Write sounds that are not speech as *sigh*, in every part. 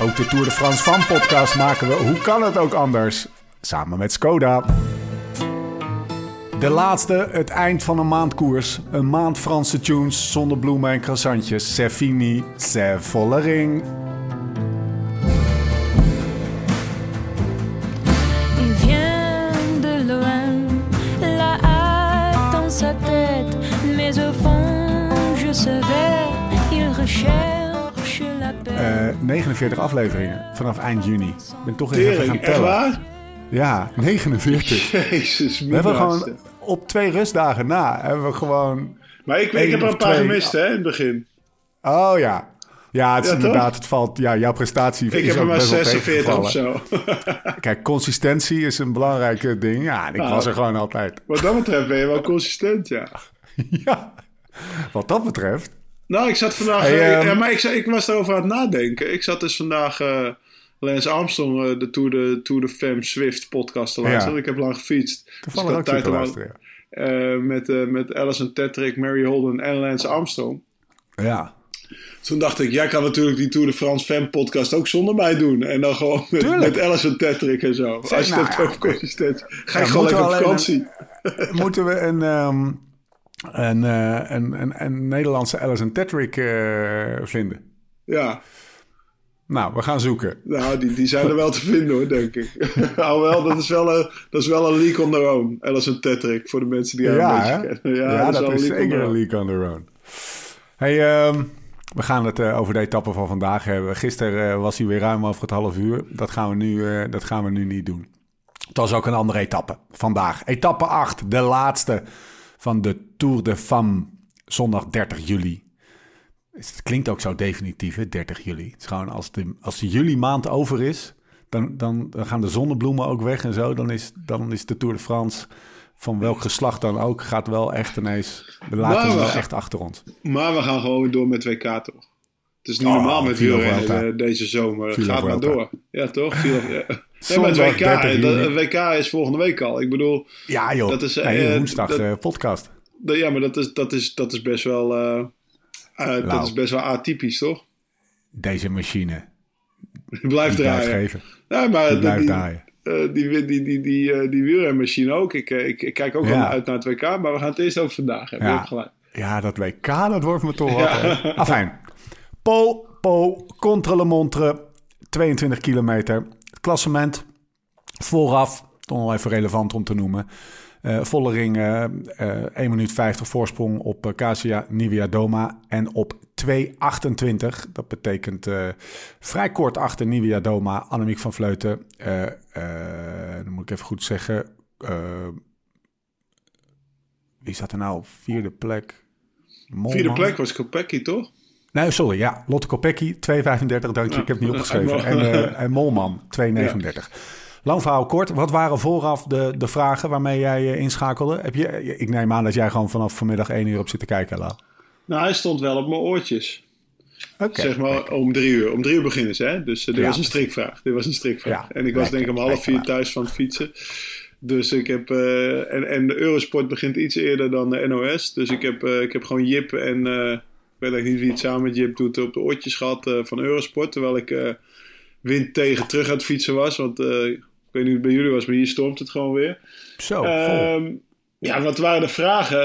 Ook de Tour de France van podcast maken we, hoe kan het ook anders, samen met Skoda. De laatste, het eind van een maand koers. Een maand Franse tunes zonder bloemen en croissantjes. C'est fini, c'est Vollering. Il 49 afleveringen vanaf eind juni. Ik ben toch even gaan tellen. waar? Ja, 49. *laughs* Jezus, We hebben gewoon op twee rustdagen na hebben we gewoon. Maar ik, ik heb er een paar twee- gemist, hè, in het begin. Oh ja. Ja, het is Ja, toch? inderdaad, het valt. Ja, jouw prestatie Ik is heb er maar best wel 46 of zo. *laughs* Kijk, consistentie is een belangrijk eh, ding. Ja, ik Nou. was er gewoon altijd. Wat dat betreft ben je wel *laughs* consistent, ja. ja. Wat dat betreft. Nou, ik zat vandaag... Hey, eh, ehm, ja, maar ik, ik was erover aan het nadenken. Ik zat dus vandaag eh, Lance Armstrong, eh, de Tour de, Tour de Femme Swift podcast te luisteren. Ja. Ik heb lang gefietst. Dus Toevallig luisteren. eh, met, eh, met Alison Tetrick, Mary Holden en Lance Armstrong. Ja. Toen dacht ik, jij kan natuurlijk die Tour de France Femme podcast ook zonder mij doen. En dan gewoon met, Tuurlijk. met Alison Tetrick en zo. Zeg, Als je nou, ja, over consistentie... Ga ik gewoon lekker op vakantie. Moeten we een, ehm, een, eh, een, een, een Nederlandse Alison Tetrick eh, vinden? Ja, Nou, we gaan zoeken. nou, die, die zijn er wel te vinden hoor, denk ik. *laughs* Alhoewel, dat is wel een, dat is wel een leak on their own. Alison Tetrick, voor de mensen die haar Ja, een beetje kennen. ja, Ja, dat, is zeker een own. leak on their own. Hey, ehm, we gaan het eh, over de etappe van vandaag hebben. Gisteren was hij weer ruim over het half uur. Dat gaan, we nu, dat gaan we nu niet doen. Het was ook een andere etappe vandaag. Etappe 8, de laatste van de Tour de Femme. Zondag 30 juli. Het klinkt ook zo definitief, hè, 30 juli. Het is gewoon als de, als de juli maand over is, dan, dan, dan gaan de zonnebloemen ook weg en zo. Dan is, dan is de Tour de France, van welk geslacht dan ook, gaat wel echt ineens... We laten Maar we wel gaan- echt achter ons. Maar we gaan gewoon door met WK toch? Het is niet Oh, normaal met wielrennen eh, deze zomer. Het gaat maar door. Ja, toch? Villa, ja. *laughs* Nee, maar het WK, 30 dat- juli. het WK is volgende week al. Ik bedoel, Ja joh, Dat is, nee, eh, woensdag dat- eh, podcast. dat- ja, maar dat is, dat is, dat is best wel... eh, eh, dat Lauw. is best wel atypisch, toch? Deze machine, *laughs* Blijf die blijft draaien. Ja, maar Die die, blijft die, draaien. eh, die, die, die, die, eh, die wielrenmachine ook. Ik, eh, ik, ik kijk ook Ja. wel uit naar het WK, maar we gaan het eerst over vandaag hebben. Ja. Ja, dat WK, dat wordt me toch wat. hè. Afijn. Po, po, contre le montre. 22 kilometer. Het klassement vooraf, toch nog even relevant om te noemen. Eh Vollering, eh eh 1 minuut 50 voorsprong op eh, Casia Nivea Doma. En op 2.28, dat betekent eh, vrij kort achter Nivea Doma, Annemiek van Vleuten. eh, eh, dan moet ik even goed zeggen. eh, wie zat er nou op vierde plek? Vierde plek was Kopecky, toch? Nee, sorry. Ja, Lotte Kopecky, 2,35. Dank je, ik heb het niet opgeschreven. en eh, en Molman, 2,39. Lang verhaal kort. Wat waren vooraf de, de vragen waarmee jij eh, inschakelde? Heb je, ik neem aan dat jij gewoon vanaf vanmiddag 1 uur op zit te kijken, La. Nou, hij stond wel op mijn oortjes. Oké. Zeg maar om drie uur. Om drie uur beginnen ze, hè? Dus eh, dit Ja. was een strikvraag. Dit was een strikvraag. Ja, en ik was denk ik om half vier thuis van het fietsen. Dus ik heb... eh, en, en de Eurosport begint iets eerder dan de NOS. Dus ik heb, eh, ik heb gewoon Jip en... ik weet eigenlijk niet wie het samen met Jip doet op de oortjes gehad eh, van Eurosport. Terwijl ik eh, wind tegen terug aan het fietsen was. Want eh, ik weet niet hoe het bij jullie was, maar hier stormt het gewoon weer. Zo. Ehm, ja, wat waren de vragen?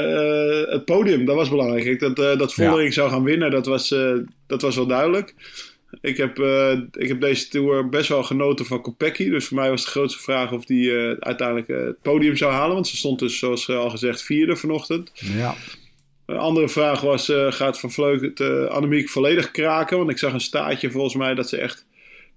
Het podium, dat was belangrijk. Ik, dat, dat Vollering zou gaan winnen, dat was, dat was wel duidelijk. Ik heb, ik heb deze tour best wel genoten van Kopecky. Dus voor mij was de grootste vraag of die uiteindelijk het podium zou halen. Want ze stond dus, zoals al gezegd, vierde vanochtend. ja. Een andere vraag was, eh, gaat Van Vleuten Annemiek volledig kraken? Want ik zag een staartje volgens mij dat ze echt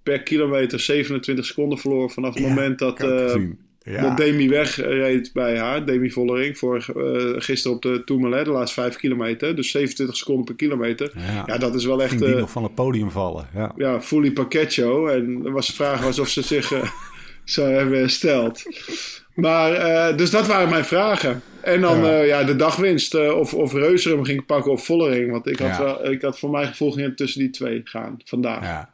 per kilometer 27 seconden verloor... vanaf het Ja, moment dat... het eh. Ja. dat Demi wegreed bij haar, Demi Vollering, vorige, eh, gisteren op de Tourmalet, de laatste vijf kilometer. Dus 27 seconden per kilometer. Ja. Ja, dat is wel echt die eh, nog van het podium vallen? Ja. ja, fully pacchetto. En was de vraag was of ze zich eh, *laughs* zou hebben hersteld. Maar, eh, dus dat waren mijn vragen. En dan Ja. ja. ja, de dagwinst, eh, of, of hem ging pakken of Vollering. Want ik had, Ja. wel, ik had voor mijn gevoel ging het tussen die twee gaan vandaag. ja.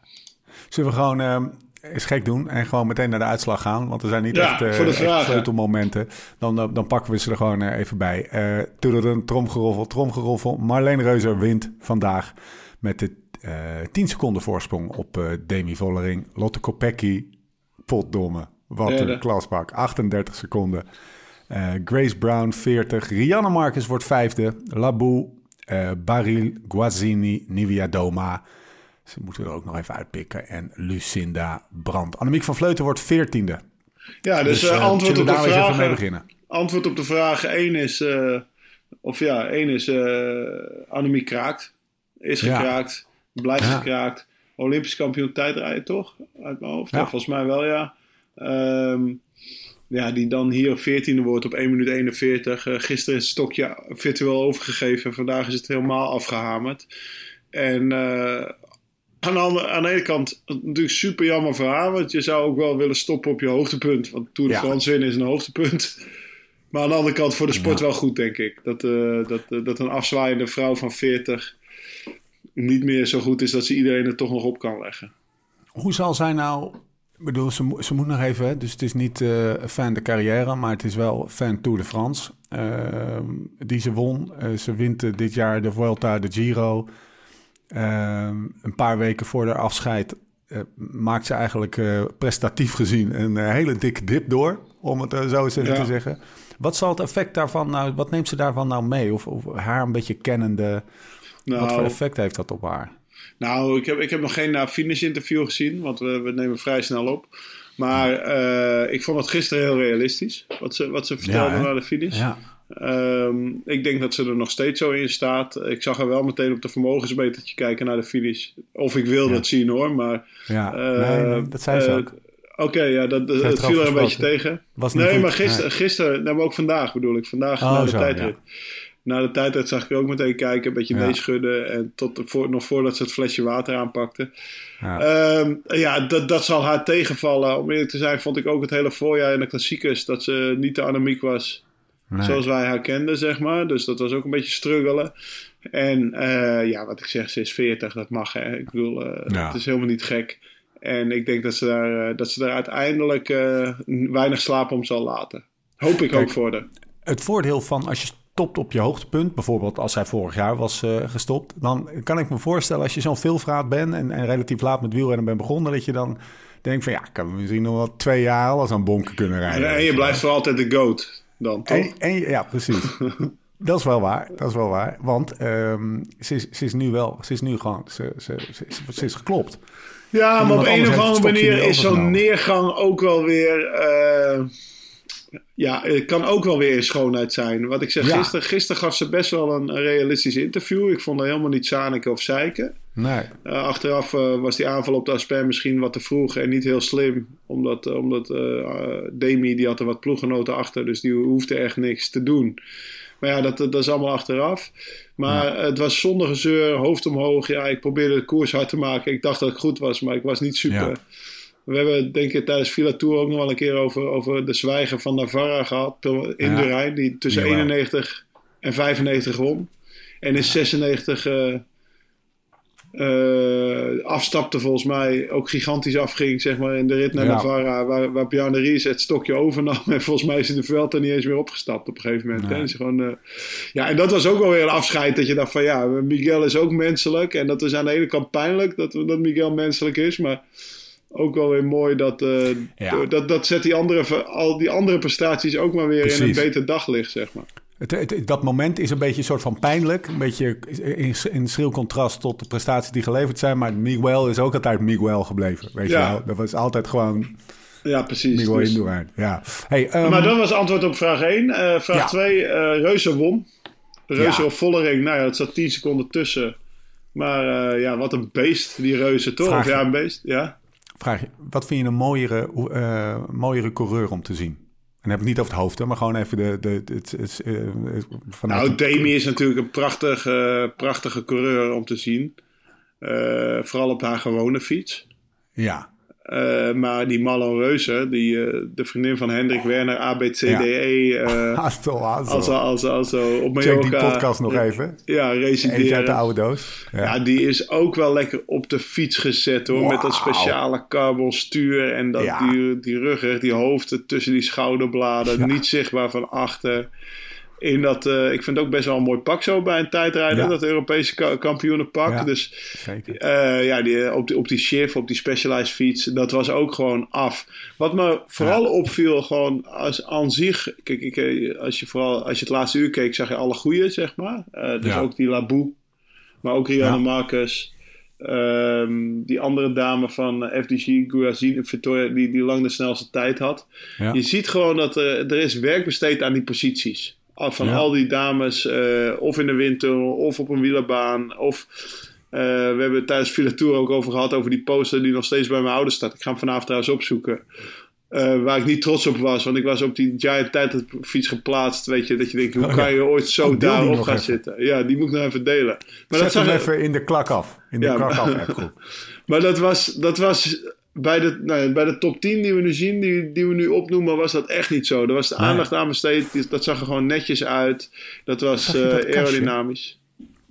Zullen we gewoon ehm eens gek doen en gewoon meteen naar de uitslag gaan? Want er zijn niet Ja, echt, eh, vragen. sleutelmomenten. Dan, eh, dan pakken we ze er gewoon eh, even bij. Eh Tuderen, tromgeroffel, tromgeroffel. Marleen Reuzer wint vandaag met de Uh, 10 seconden voorsprong op Demi Vollering. Lotte Kopecky, potdomme. Wat een klasbak. 38 seconden. Uh, Grace Brown 40. Rianne Marcus wordt vijfde. Labou, uh, Baril, Guazzini, Nivia Doma. Ze moeten er ook nog even uitpikken. En Lucinda Brandt. Annemiek van Vleuten wordt veertiende. Ja, dus, Dus, eh, eh, antwoord, op de even mee vraag, beginnen? antwoord op de vraag 1 is... eh, of ja, 1 is eh Annemie kraakt. Is Ja. gekraakt. Blijft Ja. gekraakt. Olympisch kampioen tijdrijden, toch? Uit mijn hoofd. Ja. Ja. volgens mij wel, ja. Ehm, ja, die dan hier 14e wordt op 1 minuut 41. Eh, gisteren is het stokje virtueel overgegeven. Vandaag is het helemaal afgehamerd. En eh, aan, de andere, aan de ene kant natuurlijk super jammer voor haar. Want je zou ook wel willen stoppen op je hoogtepunt. Want Tour de Ja. France winnen is een hoogtepunt. *laughs* Maar aan de andere kant voor de sport Ja. wel goed, denk ik. Dat, eh, dat, dat een afzwaaiende vrouw van 40 niet meer zo goed is dat ze iedereen er toch nog op kan leggen. Hoe zal zij nou... Ik bedoel, ze, mo- ze moet nog even... hè, Dus het is niet eh, fan de carrière, maar het is wel fan Tour de France. ehm, die ze won. Eh, ze wint eh, dit jaar de Vuelta, de Giro. Ehm, een paar weken voor haar afscheid maakt ze eigenlijk prestatief gezien een hele dikke dip door. Om het zo eens even Ja. te zeggen. Wat zal het effect daarvan nou... Wat neemt ze daarvan nou mee? Of, of haar een beetje kennende... Wat voor Nou, effect heeft dat op haar? Nou ik, heb, ik heb nog geen na finish interview gezien, want we, we nemen vrij snel op. Maar eh, ik vond het gisteren heel realistisch, wat ze, wat ze vertelde hè? na de finish. Ja, Ehm, ik denk dat ze er nog steeds zo in staat. Ik zag er wel meteen op de vermogensmetertje kijken naar de finish. Of ik wil Ja. dat zien hoor, maar... ja. eh, nee, nee, dat zei ze eh, ook. Oké, ja, dat, het viel er een beetje tegen. Was niet Nee, goed. maar gisteren, gisteren, maar ook vandaag bedoel ik. Vandaag Oh, de zo, tijdrit. Na de tijdrit zag ik er ook meteen kijken, een beetje Ja. meeschudden. En tot, voor, nog voordat ze het flesje water aanpakte. Ja. Ehm, ja, dat, dat zal haar tegenvallen. Om eerlijk te zijn vond ik ook het hele voorjaar in de klassiekers... dat ze niet te anemiek was Nee. zoals wij haar kenden, zeg maar. Dus dat was ook een beetje struggelen. En eh, ja, wat ik zeg, ze is 40, dat mag. Hè. Ik bedoel, eh, Ja. het is helemaal niet gek. En ik denk dat ze daar, eh, dat ze daar uiteindelijk weinig slaap om zal laten. Hoop ik Kijk, ook voor haar. Het voordeel van als je stopt op je hoogtepunt, bijvoorbeeld als hij vorig jaar was eh, gestopt, dan kan ik me voorstellen als je zo'n veelvraat bent en, en relatief laat met wielrennen bent begonnen, dat je dan denkt van ja, ik kan misschien nog wel twee jaar alles aan bonken kunnen rijden. En, en je blijft voor altijd de GOAT dan, toch? En, en ja, precies. *laughs* dat is wel waar. Dat is wel waar. Want ehm, ze, is, ze is nu wel, ze is nu gewoon, ze, ze, ze, ze, ze is geklopt. Ja, maar op een of andere manier is zo'n neergang ook wel weer. eh, ja, het kan ook wel weer in schoonheid zijn. Wat ik zeg, Ja. gisteren, gisteren gaf ze best wel een, realistisch interview. Ik vond haar helemaal niet zaniken of zeiken. Nee. Eh, achteraf eh, was die aanval op de Asper misschien wat te vroeg en niet heel slim. Omdat, eh, omdat Demi die had er wat ploeggenoten achter, dus die hoefde echt niks te doen. Maar ja, dat, dat is allemaal achteraf. Maar het was zonder gezeur, hoofd omhoog. Ja, ik probeerde de koers hard te maken. Ik dacht dat ik goed was, maar ik was niet super. Ja. We hebben denk ik tijdens Villa Tour ook nog wel een keer over, over de zwijger van Navarra gehad. In Ja. de Rijn, die tussen Jawel. 91 en 95 won. En in 96 eh, eh, afstapte volgens mij, ook gigantisch afging, zeg maar, in de rit naar Ja. Navarra, waar, waar Bjarne Ries het stokje overnam. *laughs* En volgens mij is hij de Vuelta niet eens meer opgestapt op een gegeven moment. Nee. hè. Dus gewoon, eh, ja, en dat was ook wel weer een afscheid, dat je dacht van ja, Miguel is ook menselijk. En dat is aan de ene kant pijnlijk dat, dat Miguel menselijk is, maar ook wel weer mooi dat, eh, Ja. dat, dat zet die andere, al die andere prestaties ook maar weer in een beter daglicht, zeg maar. Het, het- dat moment is een beetje een soort van pijnlijk. Een beetje in, in schril contrast tot de prestaties die geleverd zijn. Maar Miguel is ook altijd Miguel gebleven. Weet Ja. je wel? Dat was altijd gewoon Ja, precies. Miguel Dus- Indurain. Ja. Hey, ehm, Maar dat was antwoord op vraag 1. Eh, vraag Ja. 2, eh Reuze won. Reuze Ja. of Vollering, nou ja, het zat 10 seconden tussen. Maar ja, wat een beest, die Reuze toch? Vraag ja, een beest, ja. Vraag je, wat vind je een mooiere, eh, mooiere coureur om te zien? En heb ik het niet over het hoofd, hè, maar gewoon even de, de, het, het, eh, vanuit Nou, de- Demi is natuurlijk een prachtig, eh, prachtige coureur om te zien. Eh, vooral op haar gewone fiets. Ja, Eh, maar die Marlon Reuze, die, eh, de vriendin van Hendrik Werner, ABCDE, eh *laughs* Hassel, hassel. als, als, als, als op Check Mallorca... die podcast nog even. Ja, Eentje uit de resideren. oude doos. Ja. Ja, die is ook wel lekker op de fiets gezet hoor. Met dat speciale carbon stuur en dat, Ja. die, die rug, die hoofd tussen die schouderbladen. Ja. Niet zichtbaar van achter. In dat, uh, ik vind het ook best wel een mooi pak zo bij een tijdrijder, Ja. dat Europese ka kampioenenpak. Ja, dus eh, ja, die, op, die, op die shift, op die specialized fiets, dat was ook gewoon af. Wat me vooral opviel, gewoon als aan zich, kijk, ik, eh, als je vooral als je het laatste uur keek, zag je alle goeie, zeg maar. Eh, dus ook die Labou, maar ook Rianne. Marcus. Ehm, die andere dame van eh, FDG, Victoria, die, die lang de snelste tijd had. Je ziet gewoon dat er, er is werk besteed aan die posities. Van Ja. al die dames, eh, of in de winter, of op een wielerbaan. Of eh, we hebben het tijdens Villa ook over gehad, over die poster die nog steeds bij mijn ouders staat. Ik ga hem vanavond trouwens opzoeken. Eh, waar ik niet trots op was, want ik was op die Giant tijdfiets geplaatst. Weet je, dat je denkt, hoe Oh, kan je ooit zo Oh, daarop gaan even. zitten? Ja, die moet ik nog even delen. Maar Zet dat, hem even in de klak af. In de Ja, klak af maar *laughs* dat was, dat was bij, de, nou, bij de top 10 die we nu zien, die, die we nu opnoemen, was dat echt niet zo. Er was de aandacht aan besteed, dat zag er gewoon netjes uit. Dat was dat eh, kastje? aerodynamisch.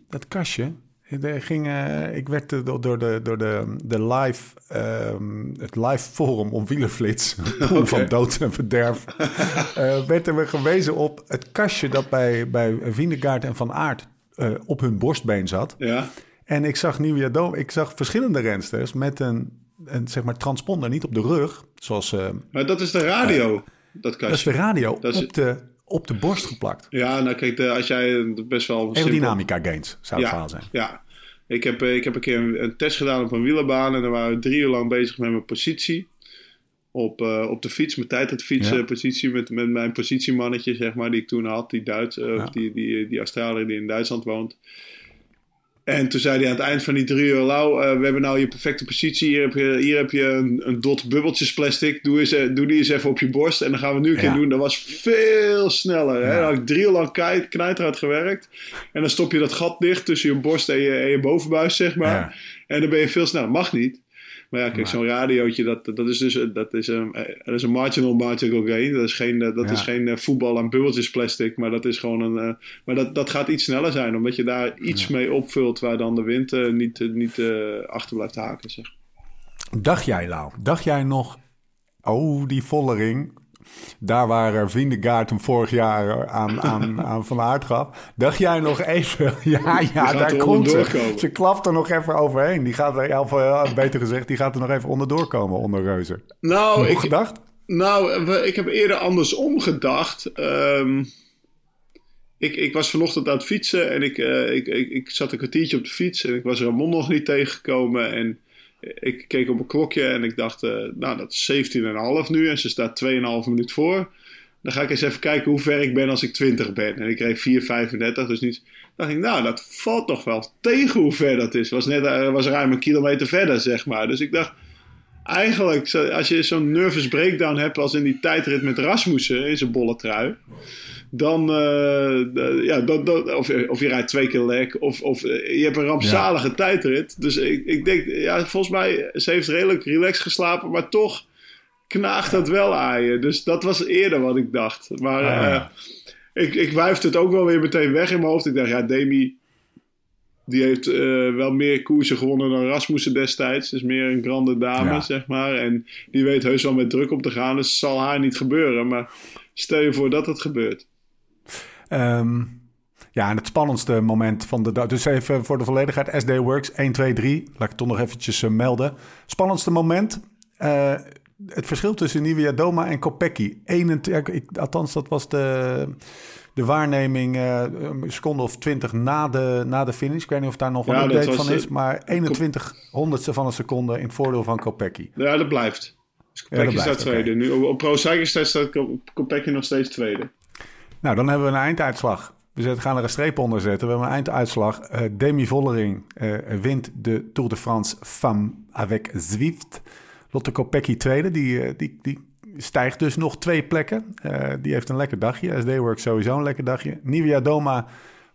Dat kastje. Er ging, eh, ik werd eh, door de, door de, de live, ehm, het live forum om wielerflits, *laughs* pool van dood en verderf, *laughs* eh, werd er weer gewezen op het kastje dat bij, bij Vindegaard en Van Aert eh, op hun borstbeen zat. Ja, En ik zag Dome, ik zag verschillende rensters met een, een zeg maar, transponder, niet op de rug, zoals eh, maar dat is de radio, dat dat is de radio, Dat is- op, de, op de borst geplakt. Ja, nou kijk, de, als jij best wel... simpel- Aerodynamica gains zou het verhaal zijn. Ja, ik heb, eh, ik heb een keer een, een test gedaan op een wielerbaan en dan waren we drie uur lang bezig met mijn positie. Op, eh, op de fiets, mijn tijd op de fiets Ja. eh, positie met, met mijn positiemannetje, zeg maar, die ik toen had, die Duits, eh, Ja. die, die, die Australiër die in Duitsland woont. En toen zei hij aan het eind van die drie uur, Lau, eh, we hebben nou je perfecte positie. Hier heb je, hier heb je een, een dot bubbeltjes plastic. Doe, eens, eh, doe die eens even op je borst. En dan gaan we nu een keer Ja. doen. Dat was veel sneller. Hè? Dan had ik drie uur lang knijterhard gewerkt. En dan stop je dat gat dicht tussen je borst en je, en je bovenbuis, zeg maar. Ja. En dan ben je veel sneller. Mag niet. Maar ja, kijk, Maar- zo'n radiootje, dat, dat is dus dat is een, dat is een marginal marginal gain. Dat is geen, eh, dat Ja. is geen eh, voetbal aan bubbeltjes plastic, maar dat is gewoon een... eh, maar dat, dat gaat iets sneller zijn, omdat je daar iets mee opvult waar dan de wind eh, niet, eh, niet eh, achter blijft haken, zeg. Dacht jij, Lau, dacht jij nog... Oh, die Vollering, daar waar Vindegaard hem vorig jaar aan, aan, *laughs* aan Van Aert gaf. Dacht jij nog even... *laughs* Ja, ja, daar komt ze. Ze klapt er nog even overheen. Die gaat er, of eh, beter gezegd, die gaat er nog even onderdoor komen onder Reuzen. Nou, ik, gedacht? Nou, ik heb eerder andersom gedacht. Ehm, ik, ik was vanochtend aan het fietsen en ik, eh, ik, ik, ik zat een kwartiertje op de fiets en ik was Ramon nog niet tegengekomen. En ik keek op een klokje en ik dacht, eh, nou dat is 17,5 nu en ze staat 2,5 minuut voor. Dan ga ik eens even kijken hoe ver ik ben als ik 20 ben. En ik reed 4,35, dus niet... dacht ik, nou, dat valt nog wel tegen hoe ver dat is. Was, net, eh, was ruim een kilometer verder, zeg maar. Dus ik dacht, eigenlijk, als je zo'n nervous breakdown hebt als in die tijdrit met Rasmussen in zijn bolle trui, dan, eh, ja, of, of je rijdt twee keer lek, of, of eh, je hebt een rampzalige tijdrit. Dus ik, ik denk, ja, volgens mij, ze heeft redelijk relaxed geslapen, maar toch knaagt dat wel aan je. Dus dat was eerder wat ik dacht. Maar Ah, ja. eh, ik, ik wuifde het ook wel weer meteen weg in mijn hoofd. Ik dacht, ja, Demi, die heeft wel meer koersen gewonnen dan Rasmussen destijds. Dus meer een grande dame, Ja. zeg maar. En die weet heus wel met druk op te gaan. Dus het zal haar niet gebeuren. Maar stel je voor dat het gebeurt. Ehm, ja, en het spannendste moment van de dag. Dus even voor de volledigheid: SD Works 1, 2, 3. Laat ik het toch nog eventjes eh, melden. Spannendste moment. eh, het verschil tussen Nivea Doma en Kopecky. 21, ik, althans, dat was de, de waarneming eh, een seconde of 20 na de, na de finish. Ik weet niet of daar nog een Ja, dat update van is. Maar 21 honderdste van een seconde in het voordeel van Kopecky. Ja, dat blijft. Dus Kopecky staat blijft, tweede. Nu, op, op Pro Cycling staat Kopecky nog steeds tweede. Nou, dan hebben we een einduitslag. We gaan er een streep onder zetten. We hebben een einduitslag. Eh, Demi Vollering eh, wint de Tour de France Femme avec Zwift. Lotte Kopecky tweede. Die, eh, die, die stijgt dus nog twee plekken. Die heeft een lekker dagje. SD Works sowieso een lekker dagje. Nivea Doma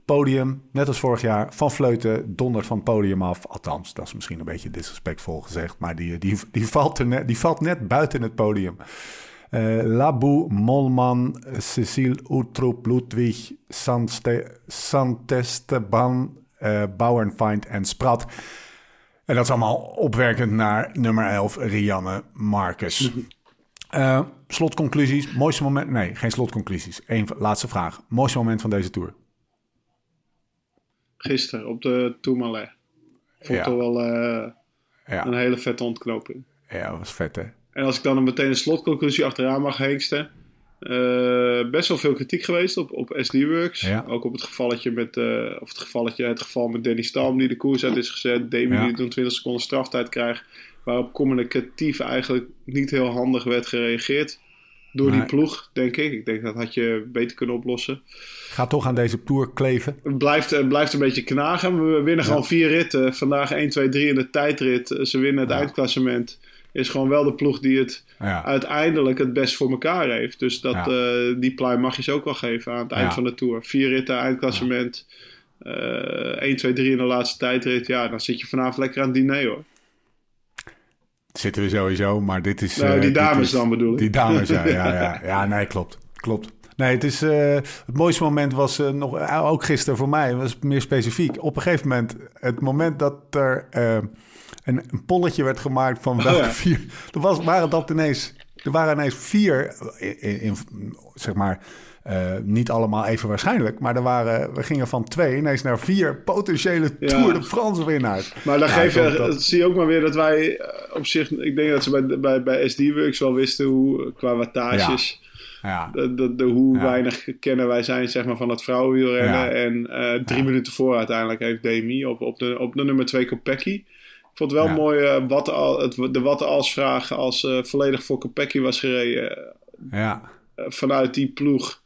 podium. Net als vorig jaar. Van Vleuten dondert van podium af. Althans, dat is misschien een beetje disrespectvol gezegd. Maar die, die, die, valt, er net, die valt net buiten het podium. Eh, Labou, Molman, Cecile Utroep, Ludwig, Sante, Santesteban, eh Bauernfeind en Sprat. En dat is allemaal opwerkend naar nummer 11, Rianne Marcus. Uh, slotconclusies. Mooiste moment. Nee, geen slotconclusies. Eén laatste vraag. Mooiste moment van deze tour. Gisteren op de Tourmalet. Vond toch wel uh, ja. een hele vette ontknoping. Ja, dat was vet hè. En als ik dan meteen een slotconclusie achteraan mag heeksten. Uh, best wel veel kritiek geweest op, op SD-Works. Ja. Ook op het gevalletje met, uh, of het gevalletje, het geval met Danny Stalm die de koers uit is gezet. Demi ja. die dan 20 seconden straftijd krijgt. Waarop communicatief eigenlijk niet heel handig werd gereageerd. Door die ploeg, denk ik. Ik denk dat had je beter kunnen oplossen. Gaat toch aan deze tour kleven? Het blijft, blijft een beetje knagen. We winnen gewoon vier ritten. Vandaag 1, 2, 3 in de tijdrit. Ze winnen het eindklassement is gewoon wel de ploeg die het uiteindelijk het best voor elkaar heeft. Dus dat, uh, die pluim mag je ze ook wel geven aan het eind van de Tour. Vier ritten, eindklassement. Uh, 1, 2, 3 in de laatste tijdrit. Ja, dan zit je vanavond lekker aan het diner hoor. Zitten we sowieso, maar dit is... Nou, die dames is, dan bedoel ik. Die dames, ja. Ja, ja, *laughs* ja nee, klopt. Klopt. Nee, het, is, uh, het mooiste moment was uh, nog, uh, ook gisteren voor mij, was meer specifiek. Op een gegeven moment, het moment dat er een, een polletje werd gemaakt van oh, welke vier. Er was, waren dat ineens. Er waren ineens vier, in, in zeg maar. Uh, niet allemaal even waarschijnlijk, maar er waren, we gingen van twee ineens naar vier potentiële ja. Tour de France winnaars. Maar dan ja, geef je, dat... zie je ook maar weer dat wij uh, op zich, ik denk dat ze bij, bij, bij SD-Works wel wisten hoe, qua wattages, ja. De, de, de, hoe weinig kennen wij zijn zeg maar, van het vrouwenwielrennen. En uh, drie minuten voor uiteindelijk heeft Demi op, op, de, op de nummer twee Kopecky vond het wel mooi uh, wat al, het, de wat als vraag als uh, volledig voor Kopecky was gereden. Ja. Uh, vanuit die ploeg.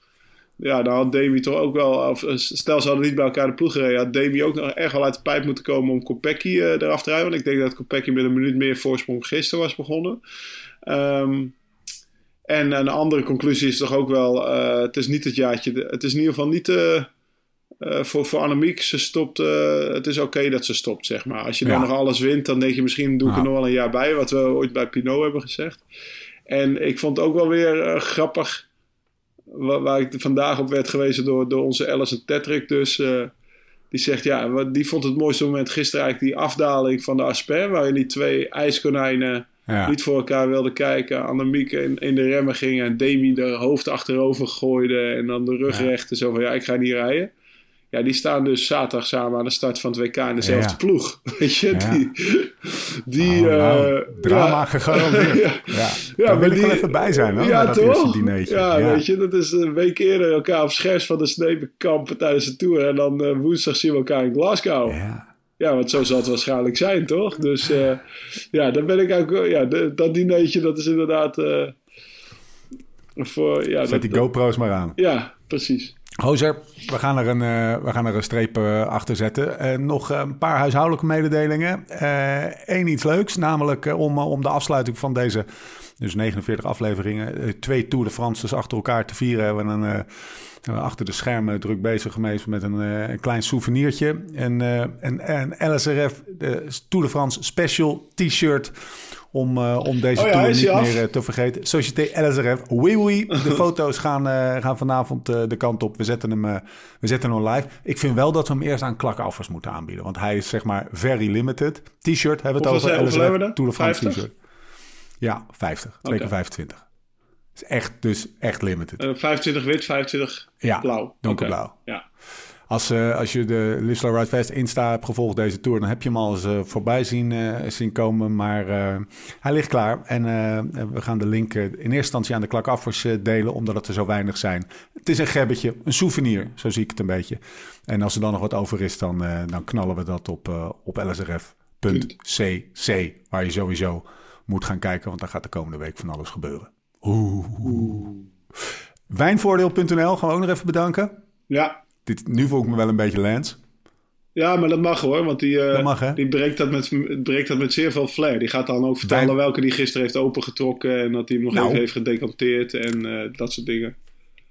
Ja, dan had Demi toch ook wel... Of, stel, ze hadden niet bij elkaar de ploeg gereden... had Demi ook nog erg wel uit de pijp moeten komen om Kopecky eraf te rijden. Want ik denk dat Kopecky met een minuut meer voorsprong gisteren was begonnen. Um, en een andere conclusie is toch ook wel... het is niet het jaartje... Het is in ieder geval niet... Uh, voor, voor Annemiek, ze stopt, uh, het is oké dat ze stopt, zeg maar. Als je dan nog alles wint, dan denk je misschien doe ik er nog wel een jaar bij, wat we ooit bij Pinot hebben gezegd. En ik vond het ook wel weer uh, grappig, waar, waar, ik vandaag op werd gewezen door, door onze Alison Tetrick dus. die zegt, ja, die vond het mooiste moment gisteren eigenlijk die afdaling van de Asper, waarin die twee ijskonijnen ja. niet voor elkaar wilden kijken. Annemiek in, in de remmen ging en Demi de hoofd achterover gooide en dan de rug ja. rechten. Zo van, ja, ik ga niet rijden. Ja, die staan dus zaterdag samen aan de start van het WK in dezelfde ja. ploeg. *laughs* Weet je, ja. die... die oh, nou, uh, drama ja. gegarandeerd. *laughs* ja, ja. wil ik wel even bij zijn, hoor, ja, dat toch? Ja, weet je, dat is een week eerder elkaar op scherps van de Snepenkampen tijdens de Tour. En dan uh, woensdag zien we elkaar in Glasgow. Ja. Ja, want zo zal het waarschijnlijk zijn, toch? Dus uh, ja, dan ben ik ook... Ja, de, dat dinertje, dat is inderdaad... voor, ja, Zet dat, die GoPro's maar aan. Ja, precies. Hozer, we gaan er een, uh, we gaan er een streep uh, achter zetten. Uh, nog een paar huishoudelijke mededelingen. Eén iets leuks, namelijk om, om de afsluiting van deze dus 49 afleveringen, twee Tour de France achter elkaar te vieren. Hebben we een, achter de schermen druk bezig geweest met een, een klein souvenirtje. En, een, een LSRF de Tour de France Special T-shirt om, uh, om deze oh ja, tour niet meer uh, te vergeten. Société LSRF, oui oui. De *laughs* foto's gaan, uh, gaan vanavond de kant op. We zetten, hem, we zetten hem live. Ik vind wel dat we hem eerst aan klakaffers moeten aanbieden. Want hij is zeg maar very limited. T-shirt hebben we het over. LSRF, Tour de France t-shirt. Ja, 50. 2 keer 25. Is echt, dus echt limited. 25 wit, 25 ja, blauw. donkerblauw. Okay. Ja. Als, uh, als je de Live Ride Fest Insta hebt gevolgd deze tour, dan heb je hem al eens uh, voorbij zien, uh, zien komen. Maar hij ligt klaar. En we gaan de link in eerste instantie aan de klakaffers delen, omdat het er zo weinig zijn. Het is een gebbetje, een souvenir, zo zie ik het een beetje. En als er dan nog wat over is, dan, dan knallen we dat op, op lsrf.cc, waar je sowieso moet gaan kijken, want daar gaat de komende week van alles gebeuren. Oeh. Wijnvoordeel.nl, gaan we ook nog even bedanken. Ja, dit, nu voel ik me wel een beetje Lance. Ja, maar dat mag hoor, want die, uh, mag, die breekt, dat met, breekt dat met zeer veel flair. Die gaat dan ook vertellen welke die gisteren heeft opengetrokken en dat hij hem nog nou, even heeft gedecanteerd en uh, dat soort dingen.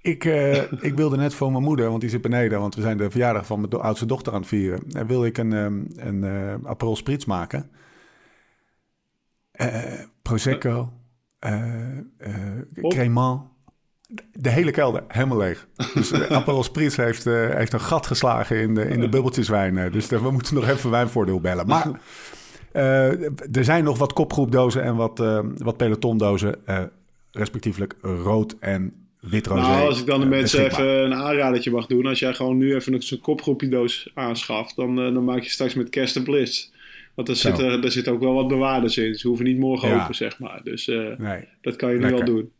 Ik, uh, ik wilde net voor mijn moeder, want die zit beneden, want we zijn de verjaardag van mijn oudste dochter aan het vieren. En wil ik een, um, een uh, Aperol Spritz maken. Prosecco, Cremant de hele kelder helemaal leeg. Dus uh, *laughs* Aperol Spritz heeft, uh, heeft een gat geslagen in de, in de bubbeltjeswijn. Uh, dus we moeten nog even wijnvoordeel bellen. Maar er zijn nog wat kopgroepdozen en wat, wat pelotondozen. respectievelijk rood en wit rosé. Nou, als ik dan de eh, mensen even een aanradertje mag doen. Als jij gewoon nu even zo'n kopgroepiedoos aanschaft, dan, eh, dan maak je straks met kerst een bliss. Want er zitten er zit ook wel wat bewaarders in. Ze hoeven niet morgen Ja. open, zeg maar. Dus eh, Nee. dat kan je nu Lekker. wel doen.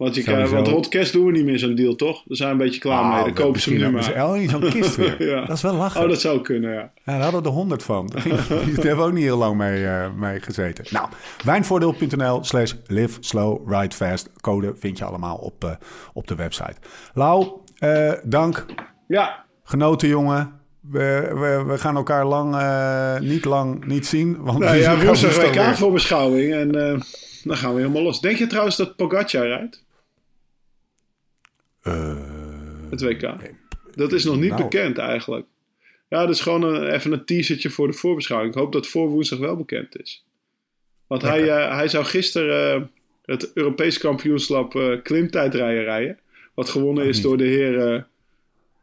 Want, je kan, want doen we niet meer zo'n deal, toch? Daar zijn we een beetje klaar mee. Dan kopen ze hem nu maar. zo'n kist weer. *laughs* Ja. Dat is wel lachen. Oh, dat zou kunnen, ja. Ja, daar hadden we er honderd van. *laughs* Daar hebben we ook niet heel lang mee, eh, mee gezeten. Nou, wijnvoordeel.nl slash live slow ride fast. Code vind je allemaal op, eh, op de website. Lau, eh, dank. Ja, Genoten, jongen. We, we, we gaan elkaar lang, niet lang niet zien. Want nou *laughs* we ja, woensdag elkaar WK voor beschouwing. En dan gaan we helemaal los. Denk je trouwens dat Pogacar rijdt? Eh, Het WK. Dat is nog niet Nou. bekend eigenlijk. Ja, dat is gewoon een, even een teasertje voor de voorbeschouwing. Ik hoop dat voor woensdag wel bekend is. Want hij, eh, hij zou gisteren eh, het Europees kampioenschap eh klimtijdrijden rijden. Wat gewonnen is door de heer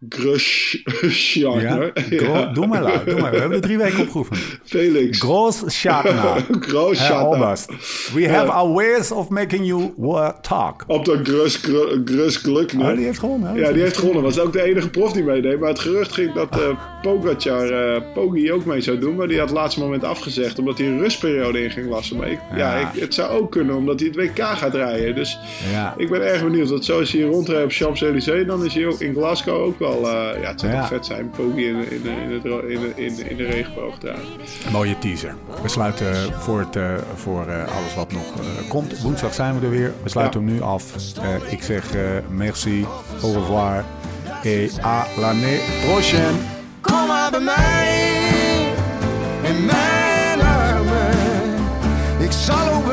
Grosjean. *laughs* ja? Gro- Doe maar, Lau. Doe maar. We hebben er drie weken opgeoefend. Felix. Groß Schatner. *laughs* Grosjean. Albast. We have our ways of making you uh, talk. Op de Grus, Grus, Glückner. Oh, die heeft gewonnen. hè? Ja, die heeft gewonnen. Was ook de enige prof die meedeed. Maar het gerucht ging dat eh Pogacar eh Poggi ook mee zou doen. Maar die had het laatste moment afgezegd. Omdat hij een rustperiode in ging lassen. Maar ik, ja. Ja. ik, het zou ook kunnen omdat hij het WK gaat rijden. Dus Ja. ik ben erg benieuwd. Want zoals hij hier rondrijdt op Champs-Élysées. Dan is hij ook in Glasgow ook wel... eh, ja, het zou Ja. vet zijn. Poggi in, in, in, het in, in, in de regenboog daar. Mooie teaser. We sluiten voor, het, eh, voor eh, alles wat nog eh, komt. Woensdag zijn we er weer. We sluiten hem nu af. Eh, ik zeg eh, merci, au revoir et à l'année prochaine. Kom maar bij mij in mijn armen. Ik zal